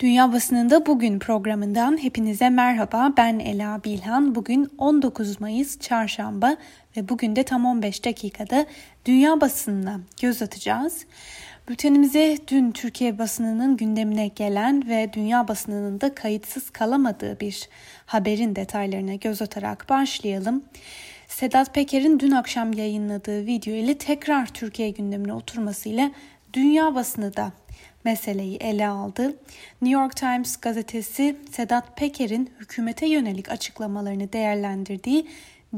Dünya Basınında Bugün programından hepinize merhaba. Ben Ela Bilhan. Bugün 19 Mayıs Çarşamba ve bugün de tam 15 dakikada dünya basınına göz atacağız. Bültenimize dün Türkiye basınının gündemine gelen ve dünya basınının da kayıtsız kalamadığı bir haberin detaylarına göz atarak başlayalım. Sedat Peker'in dün akşam yayınladığı video ile tekrar Türkiye gündemine oturmasıyla dünya basını da meseleyi ele aldı. New York Times gazetesi Sedat Peker'in hükümete yönelik açıklamalarını değerlendirdiği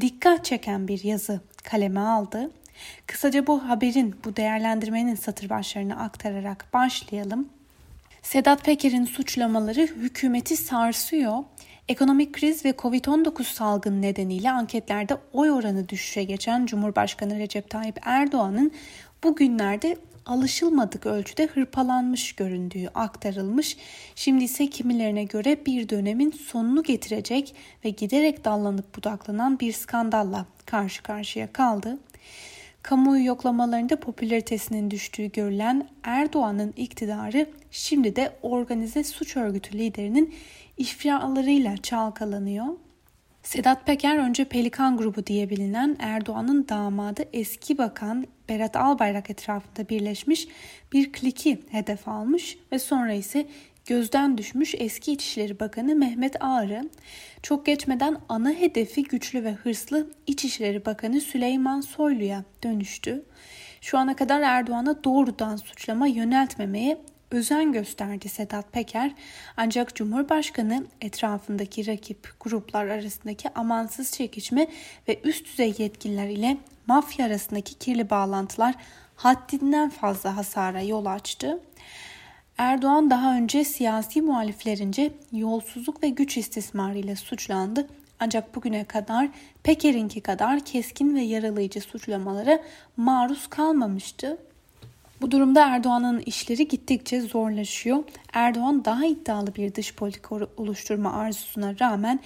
dikkat çeken bir yazı kaleme aldı. Kısaca bu haberin, bu değerlendirmenin satır başlarını aktararak başlayalım. Sedat Peker'in suçlamaları hükümeti sarsıyor. Ekonomik kriz ve Covid-19 salgını nedeniyle anketlerde oy oranı düşüşe geçen Cumhurbaşkanı Recep Tayyip Erdoğan'ın bugünlerde alışılmadık ölçüde hırpalanmış göründüğü aktarılmış. Şimdi ise kimilerine göre bir dönemin sonunu getirecek ve giderek dallanıp budaklanan bir skandalla karşı karşıya kaldı. Kamuoyu yoklamalarında popülaritesinin düştüğü görülen Erdoğan'ın iktidarı şimdi de organize suç örgütü liderinin ifralarıyla çalkalanıyor. Sedat Peker önce Pelikan grubu diye bilinen Erdoğan'ın damadı eski bakan Berat Albayrak etrafında birleşmiş bir kliki hedef almış ve sonra ise gözden düşmüş eski İçişleri Bakanı Mehmet Ağrı, çok geçmeden ana hedefi güçlü ve hırslı İçişleri Bakanı Süleyman Soylu'ya dönüştü. Şu ana kadar Erdoğan'a doğrudan suçlama yöneltmemeye özen gösterdi Sedat Peker ancak Cumhurbaşkanı etrafındaki rakip gruplar arasındaki amansız çekişme ve üst düzey yetkililer ile mafya arasındaki kirli bağlantılar haddinden fazla hasara yol açtı. Erdoğan daha önce siyasi muhaliflerince yolsuzluk ve güç istismarı ile suçlandı ancak bugüne kadar Peker'inki kadar keskin ve yaralayıcı suçlamalara maruz kalmamıştı. Bu durumda Erdoğan'ın işleri gittikçe zorlaşıyor. Erdoğan daha iddialı bir dış politika oluşturma arzusuna rağmen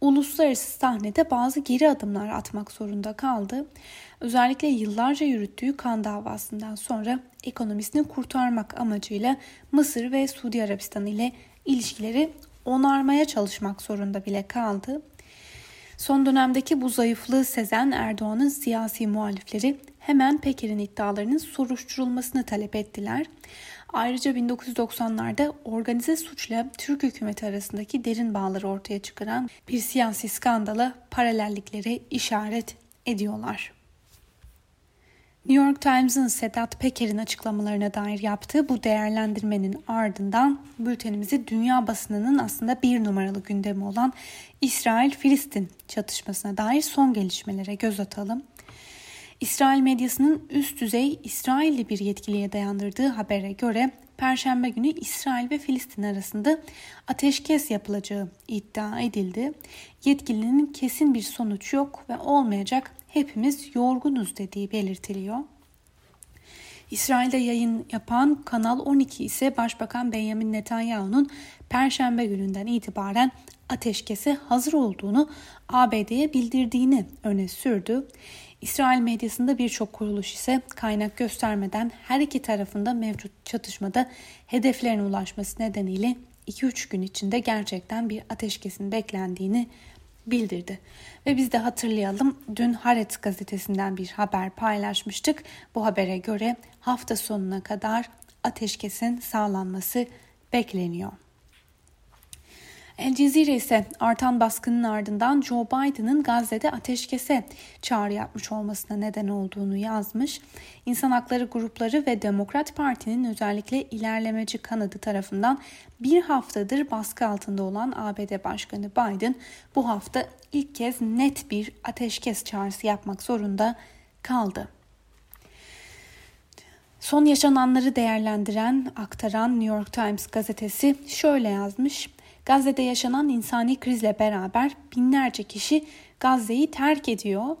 uluslararası sahnede bazı geri adımlar atmak zorunda kaldı. Özellikle yıllarca yürüttüğü kan davasından sonra ekonomisini kurtarmak amacıyla Mısır ve Suudi Arabistan ile ilişkileri onarmaya çalışmak zorunda bile kaldı. Son dönemdeki bu zayıflığı sezen Erdoğan'ın siyasi muhalifleri hemen Peker'in iddialarının soruşturulmasını talep ettiler. Ayrıca 1990'larda organize suçla Türk hükümeti arasındaki derin bağları ortaya çıkaran bir siyasi skandala paralellikleri işaret ediyorlar. New York Times'ın Sedat Peker'in açıklamalarına dair yaptığı bu değerlendirmenin ardından bültenimizi dünya basınının aslında bir numaralı gündemi olan İsrail-Filistin çatışmasına dair son gelişmelere göz atalım. İsrail medyasının üst düzey İsrailli bir yetkiliye dayandırdığı habere göre Perşembe günü İsrail ve Filistin arasında ateşkes yapılacağı iddia edildi. Yetkilinin kesin bir sonuç yok ve olmayacak hepimiz yorgunuz dediği belirtiliyor. İsrail'de yayın yapan Kanal 12 ise Başbakan Benjamin Netanyahu'nun Perşembe gününden itibaren ateşkese hazır olduğunu ABD'ye bildirdiğini öne sürdü. İsrail medyasında birçok kuruluş ise kaynak göstermeden her iki tarafında mevcut çatışmada hedeflerine ulaşması nedeniyle 2-3 gün içinde gerçekten bir ateşkesin beklendiğini bildirdi. Ve biz de hatırlayalım dün Haaretz gazetesinden bir haber paylaşmıştık. Bu habere göre hafta sonuna kadar ateşkesin sağlanması bekleniyor. El Cezire ise artan baskının ardından Joe Biden'ın Gazze'de ateşkese çağrı yapmış olmasına neden olduğunu yazmış. İnsan hakları grupları ve Demokrat Parti'nin özellikle ilerlemeci kanadı tarafından bir haftadır baskı altında olan ABD Başkanı Biden bu hafta ilk kez net bir ateşkes çağrısı yapmak zorunda kaldı. Son yaşananları değerlendiren, aktaran New York Times gazetesi şöyle yazmış. Gazze'de yaşanan insani krizle beraber binlerce kişi Gazze'yi terk ediyor.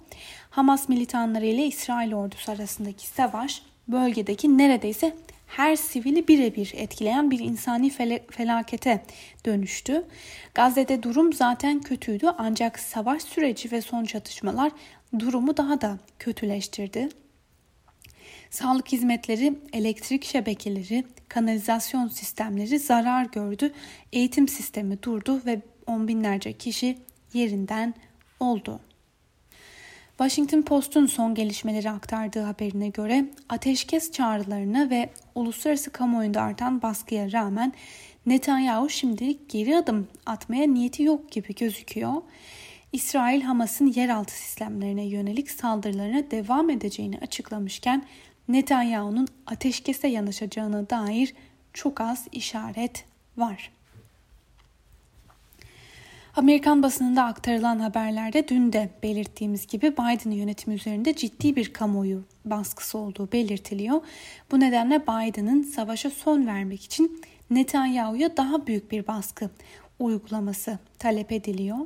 Hamas militanları ile İsrail ordusu arasındaki savaş bölgedeki neredeyse her sivili birebir etkileyen bir insani felakete dönüştü. Gazze'de durum zaten kötüydü ancak savaş süreci ve son çatışmalar durumu daha da kötüleştirdi. Sağlık hizmetleri, elektrik şebekeleri, kanalizasyon sistemleri zarar gördü. Eğitim sistemi durdu ve on binlerce kişi yerinden oldu. Washington Post'un son gelişmeleri aktardığı haberine göre ateşkes çağrılarına ve uluslararası kamuoyunda artan baskıya rağmen Netanyahu şimdilik geri adım atmaya niyeti yok gibi gözüküyor. İsrail Hamas'ın yeraltı sistemlerine yönelik saldırılarına devam edeceğini açıklamışken Netanyahu'nun ateşkese yanaşacağına dair çok az işaret var. Amerikan basınında aktarılan haberlerde dün de belirttiğimiz gibi Biden yönetimi üzerinde ciddi bir kamuoyu baskısı olduğu belirtiliyor. Bu nedenle Biden'ın savaşa son vermek için Netanyahu'ya daha büyük bir baskı uygulaması talep ediliyor.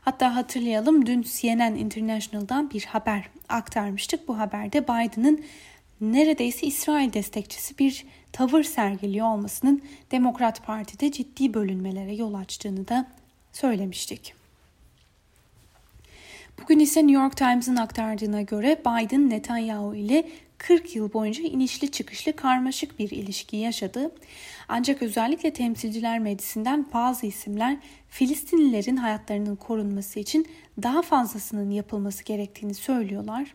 Hatta hatırlayalım dün CNN International'dan bir haber aktarmıştık. Bu haberde Biden'ın neredeyse İsrail destekçisi bir tavır sergiliyor olmasının Demokrat Parti'de ciddi bölünmelere yol açtığını da söylemiştik. Bugün ise New York Times'ın aktardığına göre Biden Netanyahu ile 40 yıl boyunca inişli çıkışlı karmaşık bir ilişki yaşadı. Ancak özellikle temsilciler meclisinden bazı isimler Filistinlilerin hayatlarının korunması için daha fazlasının yapılması gerektiğini söylüyorlar.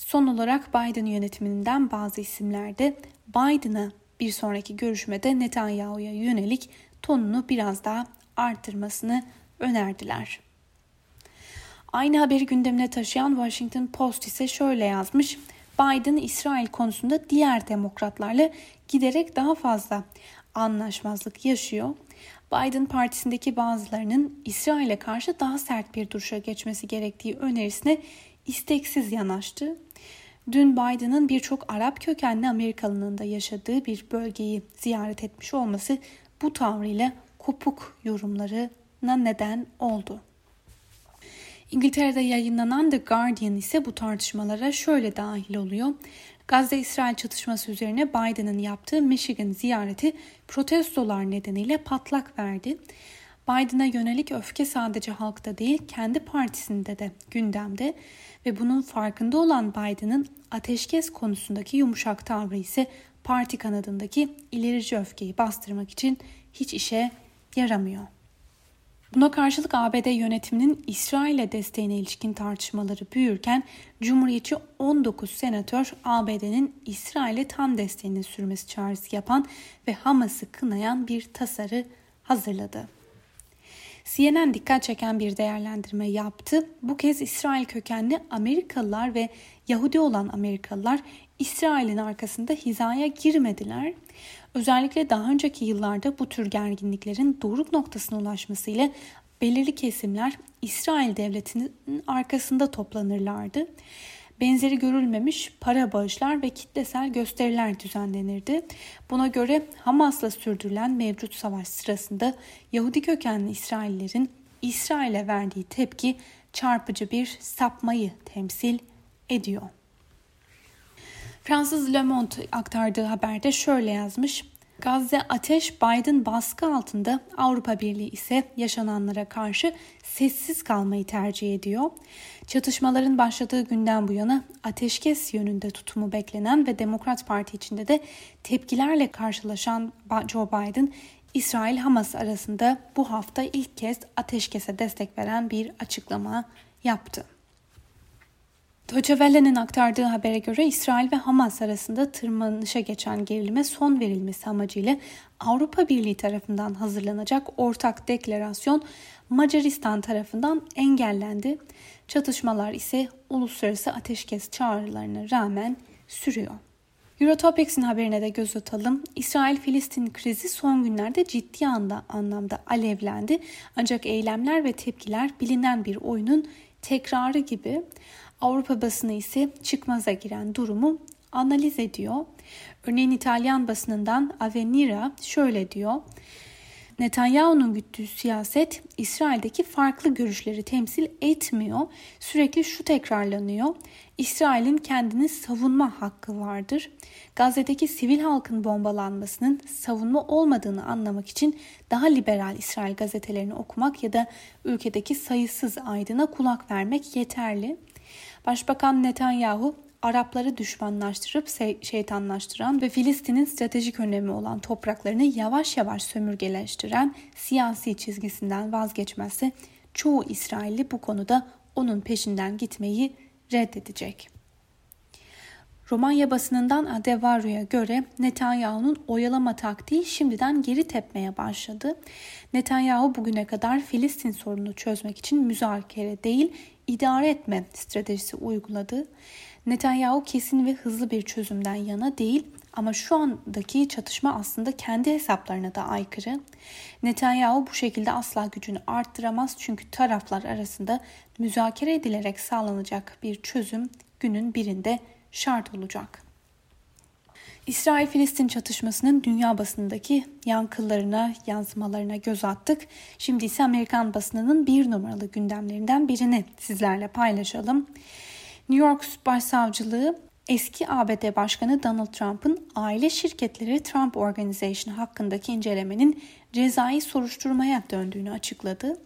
Son olarak Biden yönetiminden bazı isimler de Biden'a bir sonraki görüşmede Netanyahu'ya yönelik tonunu biraz daha artırmasını önerdiler. Aynı haberi gündemine taşıyan Washington Post ise şöyle yazmış. Biden İsrail konusunda diğer demokratlarla giderek daha fazla anlaşmazlık yaşıyor. Biden partisindeki bazılarının İsrail'e karşı daha sert bir duruşa geçmesi gerektiği önerisine isteksiz yanaştı. Dün Biden'ın birçok Arap kökenli Amerikalının da yaşadığı bir bölgeyi ziyaret etmiş olması bu tavrıyla kopuk yorumlarına neden oldu. İngiltere'de yayınlanan The Guardian ise bu tartışmalara şöyle dahil oluyor. Gazze-İsrail çatışması üzerine Biden'ın yaptığı Michigan ziyareti protestolar nedeniyle patlak verdi. Biden'a yönelik öfke sadece halkta değil kendi partisinde de gündemde ve bunun farkında olan Biden'ın ateşkes konusundaki yumuşak tavrı ise parti kanadındaki ilerici öfkeyi bastırmak için hiç işe yaramıyor. Buna karşılık ABD yönetiminin İsrail'e desteğine ilişkin tartışmaları büyürken Cumhuriyetçi 19 senatör ABD'nin İsrail'e tam desteğini sürmesi çağrısı yapan ve Hamas'ı kınayan bir tasarı hazırladı. CNN dikkat çeken bir değerlendirme yaptı. Bu kez İsrail kökenli Amerikalılar ve Yahudi olan Amerikalılar İsrail'in arkasında hizaya girmediler. Özellikle daha önceki yıllarda bu tür gerginliklerin doruk noktasına ulaşmasıyla belirli kesimler İsrail devletinin arkasında toplanırlardı. Benzeri görülmemiş para bağışlar ve kitlesel gösteriler düzenlenirdi. Buna göre Hamas'la sürdürülen mevcut savaş sırasında Yahudi kökenli İsraillerin İsrail'e verdiği tepki çarpıcı bir sapmayı temsil ediyor. Fransız Le Monde aktardığı haberde şöyle yazmış. Gazze ateş Biden baskı altında Avrupa Birliği ise yaşananlara karşı sessiz kalmayı tercih ediyor. Çatışmaların başladığı günden bu yana ateşkes yönünde tutumu beklenen ve Demokrat Parti içinde de tepkilerle karşılaşan Joe Biden, İsrail-Hamas arasında bu hafta ilk kez ateşkese destek veren bir açıklama yaptı. Deutsche aktardığı habere göre İsrail ve Hamas arasında tırmanışa geçen gerilime son verilmesi amacıyla Avrupa Birliği tarafından hazırlanacak ortak deklarasyon Macaristan tarafından engellendi. Çatışmalar ise uluslararası ateşkes çağrılarına rağmen sürüyor. Eurotopics'in haberine de göz atalım. İsrail-Filistin krizi son günlerde ciddi anda, anlamda alevlendi. Ancak eylemler ve tepkiler bilinen bir oyunun tekrarı gibi. Avrupa basını ise çıkmaza giren durumu analiz ediyor. Örneğin İtalyan basınından Avenira şöyle diyor. Netanyahu'nun güttüğü siyaset İsrail'deki farklı görüşleri temsil etmiyor. Sürekli şu tekrarlanıyor. İsrail'in kendini savunma hakkı vardır. Gazze'deki sivil halkın bombalanmasının savunma olmadığını anlamak için daha liberal İsrail gazetelerini okumak ya da ülkedeki sayısız aydına kulak vermek yeterli. Başbakan Netanyahu Arapları düşmanlaştırıp şeytanlaştıran ve Filistin'in stratejik önemi olan topraklarını yavaş yavaş sömürgeleştiren siyasi çizgisinden vazgeçmezse çoğu İsrailli bu konuda onun peşinden gitmeyi reddedecek. Romanya basınından Adevaru'ya göre Netanyahu'nun oyalama taktiği şimdiden geri tepmeye başladı. Netanyahu bugüne kadar Filistin sorununu çözmek için müzakere değil, idare etme stratejisi uyguladı. Netanyahu kesin ve hızlı bir çözümden yana değil ama şu andaki çatışma aslında kendi hesaplarına da aykırı. Netanyahu bu şekilde asla gücünü arttıramaz çünkü taraflar arasında müzakere edilerek sağlanacak bir çözüm günün birinde şart olacak. İsrail-Filistin çatışmasının dünya basınındaki yankılarına, yansımalarına göz attık. Şimdi ise Amerikan basınının bir numaralı gündemlerinden birini sizlerle paylaşalım. New York Başsavcılığı eski ABD Başkanı Donald Trump'ın aile şirketleri Trump Organization hakkındaki incelemenin cezai soruşturmaya döndüğünü açıkladı.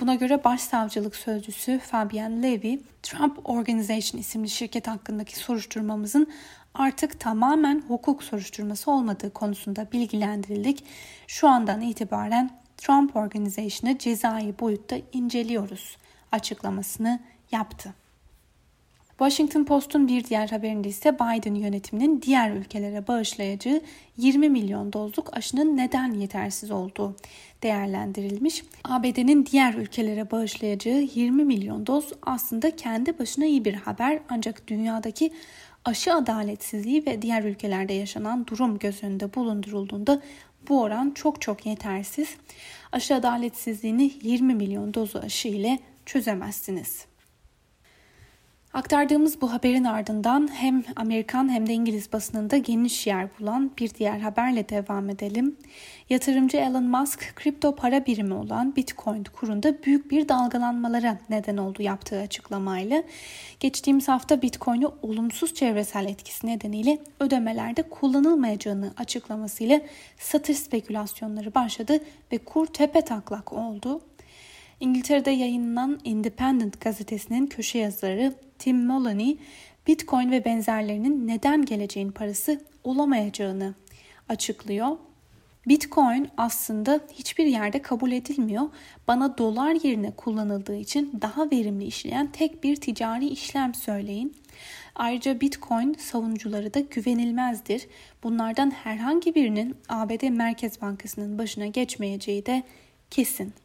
Buna göre başsavcılık sözcüsü Fabian Levy, Trump Organization isimli şirket hakkındaki soruşturmamızın artık tamamen hukuk soruşturması olmadığı konusunda bilgilendirildik. Şu andan itibaren Trump Organization'ı cezai boyutta inceliyoruz açıklamasını yaptı. Washington Post'un bir diğer haberinde ise Biden yönetiminin diğer ülkelere bağışlayacağı 20 milyon dozluk aşının neden yetersiz olduğu değerlendirilmiş. ABD'nin diğer ülkelere bağışlayacağı 20 milyon doz aslında kendi başına iyi bir haber ancak dünyadaki aşı adaletsizliği ve diğer ülkelerde yaşanan durum göz önünde bulundurulduğunda bu oran çok çok yetersiz. Aşı adaletsizliğini 20 milyon dozu aşı ile çözemezsiniz. Aktardığımız bu haberin ardından hem Amerikan hem de İngiliz basınında geniş yer bulan bir diğer haberle devam edelim. Yatırımcı Elon Musk kripto para birimi olan Bitcoin kurunda büyük bir dalgalanmalara neden oldu yaptığı açıklamayla. Geçtiğimiz hafta Bitcoin'i olumsuz çevresel etkisi nedeniyle ödemelerde kullanılmayacağını açıklamasıyla satış spekülasyonları başladı ve kur tepe taklak oldu. İngiltere'de yayınlanan Independent gazetesinin köşe yazarı Tim Moloney, Bitcoin ve benzerlerinin neden geleceğin parası olamayacağını açıklıyor. Bitcoin aslında hiçbir yerde kabul edilmiyor. Bana dolar yerine kullanıldığı için daha verimli işleyen tek bir ticari işlem söyleyin. Ayrıca Bitcoin savunucuları da güvenilmezdir. Bunlardan herhangi birinin ABD Merkez Bankası'nın başına geçmeyeceği de kesin.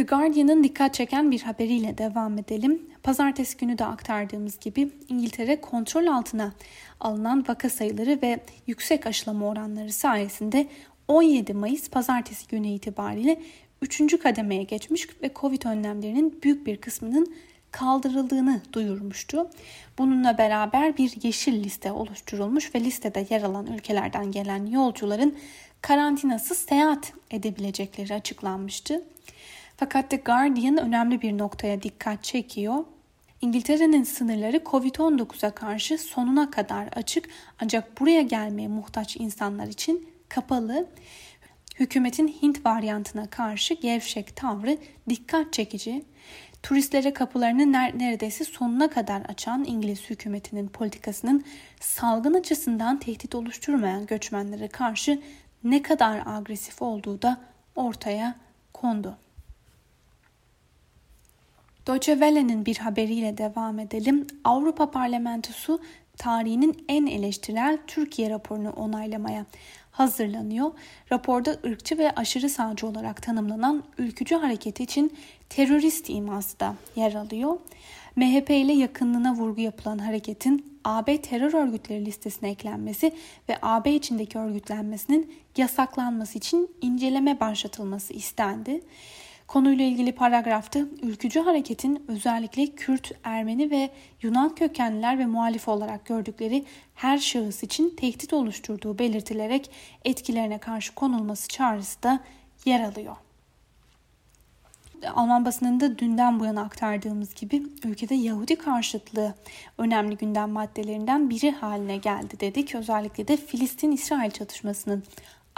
The Guardian'ın dikkat çeken bir haberiyle devam edelim. Pazartesi günü de aktardığımız gibi İngiltere kontrol altına alınan vaka sayıları ve yüksek aşılama oranları sayesinde 17 Mayıs pazartesi günü itibariyle 3. kademeye geçmiş ve Covid önlemlerinin büyük bir kısmının kaldırıldığını duyurmuştu. Bununla beraber bir yeşil liste oluşturulmuş ve listede yer alan ülkelerden gelen yolcuların karantinasız seyahat edebilecekleri açıklanmıştı. Fakat The Guardian önemli bir noktaya dikkat çekiyor. İngiltere'nin sınırları Covid-19'a karşı sonuna kadar açık ancak buraya gelmeye muhtaç insanlar için kapalı. Hükümetin Hint varyantına karşı gevşek tavrı dikkat çekici. Turistlere kapılarını neredeyse sonuna kadar açan İngiliz hükümetinin politikasının salgın açısından tehdit oluşturmayan göçmenlere karşı ne kadar agresif olduğu da ortaya kondu. Deutsche Welle'nin bir haberiyle devam edelim. Avrupa Parlamentosu tarihinin en eleştirel Türkiye raporunu onaylamaya hazırlanıyor. Raporda ırkçı ve aşırı sağcı olarak tanımlanan ülkücü hareket için terörist iması da yer alıyor. MHP ile yakınlığına vurgu yapılan hareketin AB terör örgütleri listesine eklenmesi ve AB içindeki örgütlenmesinin yasaklanması için inceleme başlatılması istendi. Konuyla ilgili paragrafta ülkücü hareketin özellikle Kürt, Ermeni ve Yunan kökenliler ve muhalif olarak gördükleri her şahıs için tehdit oluşturduğu belirtilerek etkilerine karşı konulması çağrısı da yer alıyor. Alman basınında dünden bu yana aktardığımız gibi ülkede Yahudi karşıtlığı önemli gündem maddelerinden biri haline geldi dedik. Özellikle de Filistin-İsrail çatışmasının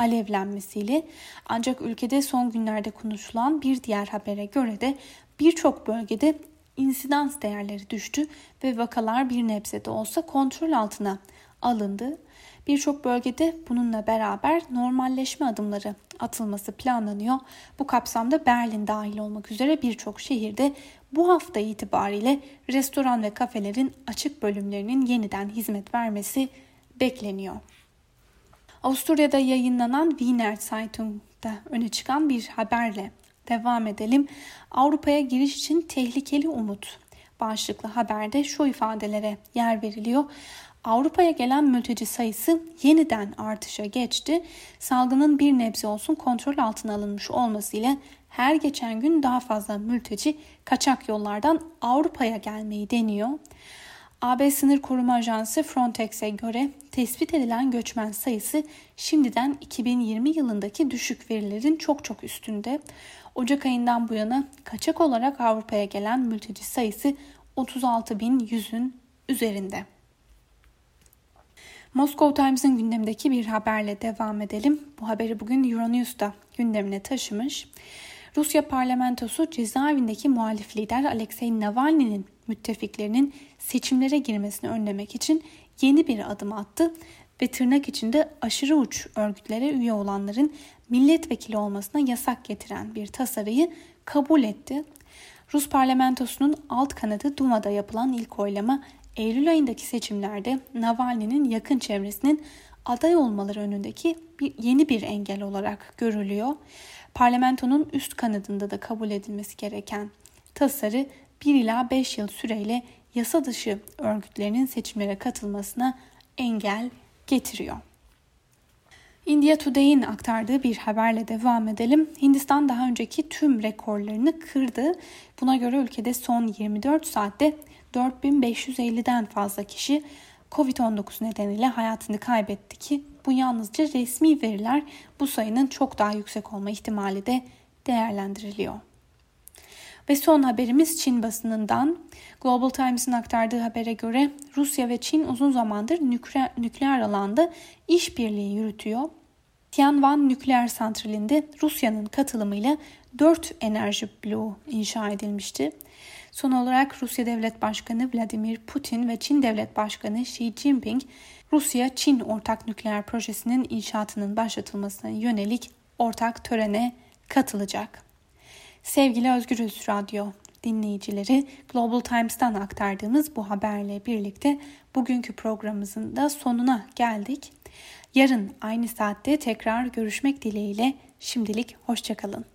alevlenmesiyle ancak ülkede son günlerde konuşulan bir diğer habere göre de birçok bölgede insidans değerleri düştü ve vakalar bir nebze de olsa kontrol altına alındı. Birçok bölgede bununla beraber normalleşme adımları atılması planlanıyor. Bu kapsamda Berlin dahil olmak üzere birçok şehirde bu hafta itibariyle restoran ve kafelerin açık bölümlerinin yeniden hizmet vermesi bekleniyor. Avusturya'da yayınlanan Wiener Zeitung'da öne çıkan bir haberle devam edelim. Avrupa'ya giriş için tehlikeli umut başlıklı haberde şu ifadelere yer veriliyor. Avrupa'ya gelen mülteci sayısı yeniden artışa geçti. Salgının bir nebze olsun kontrol altına alınmış olmasıyla her geçen gün daha fazla mülteci kaçak yollardan Avrupa'ya gelmeyi deniyor. AB Sınır Koruma Ajansı Frontex'e göre tespit edilen göçmen sayısı şimdiden 2020 yılındaki düşük verilerin çok çok üstünde. Ocak ayından bu yana kaçak olarak Avrupa'ya gelen mülteci sayısı 36.100'ün üzerinde. Moscow Times'ın gündemdeki bir haberle devam edelim. Bu haberi bugün Euronews'da gündemine taşımış. Rusya parlamentosu cezaevindeki muhalif lider Alexei Navalny'nin müttefiklerinin seçimlere girmesini önlemek için yeni bir adım attı ve tırnak içinde aşırı uç örgütlere üye olanların milletvekili olmasına yasak getiren bir tasarıyı kabul etti. Rus parlamentosunun alt kanadı Duma'da yapılan ilk oylama Eylül ayındaki seçimlerde Navalny'nin yakın çevresinin aday olmaları önündeki bir, yeni bir engel olarak görülüyor. Parlamentonun üst kanadında da kabul edilmesi gereken tasarı 1 ila 5 yıl süreyle yasa dışı örgütlerinin seçimlere katılmasına engel getiriyor. India Today'in aktardığı bir haberle devam edelim. Hindistan daha önceki tüm rekorlarını kırdı. Buna göre ülkede son 24 saatte 4550'den fazla kişi Covid-19 nedeniyle hayatını kaybetti ki bu yalnızca resmi veriler bu sayının çok daha yüksek olma ihtimali de değerlendiriliyor. Ve son haberimiz Çin basınından. Global Times'ın aktardığı habere göre Rusya ve Çin uzun zamandır nükleer, nükleer alanda işbirliği yürütüyor. Tianwan nükleer santralinde Rusya'nın katılımıyla 4 enerji bloğu inşa edilmişti. Son olarak Rusya Devlet Başkanı Vladimir Putin ve Çin Devlet Başkanı Xi Jinping Rusya-Çin ortak nükleer projesinin inşaatının başlatılmasına yönelik ortak törene katılacak. Sevgili Özgürüz Radyo dinleyicileri Global Times'tan aktardığımız bu haberle birlikte bugünkü programımızın da sonuna geldik. Yarın aynı saatte tekrar görüşmek dileğiyle şimdilik hoşçakalın.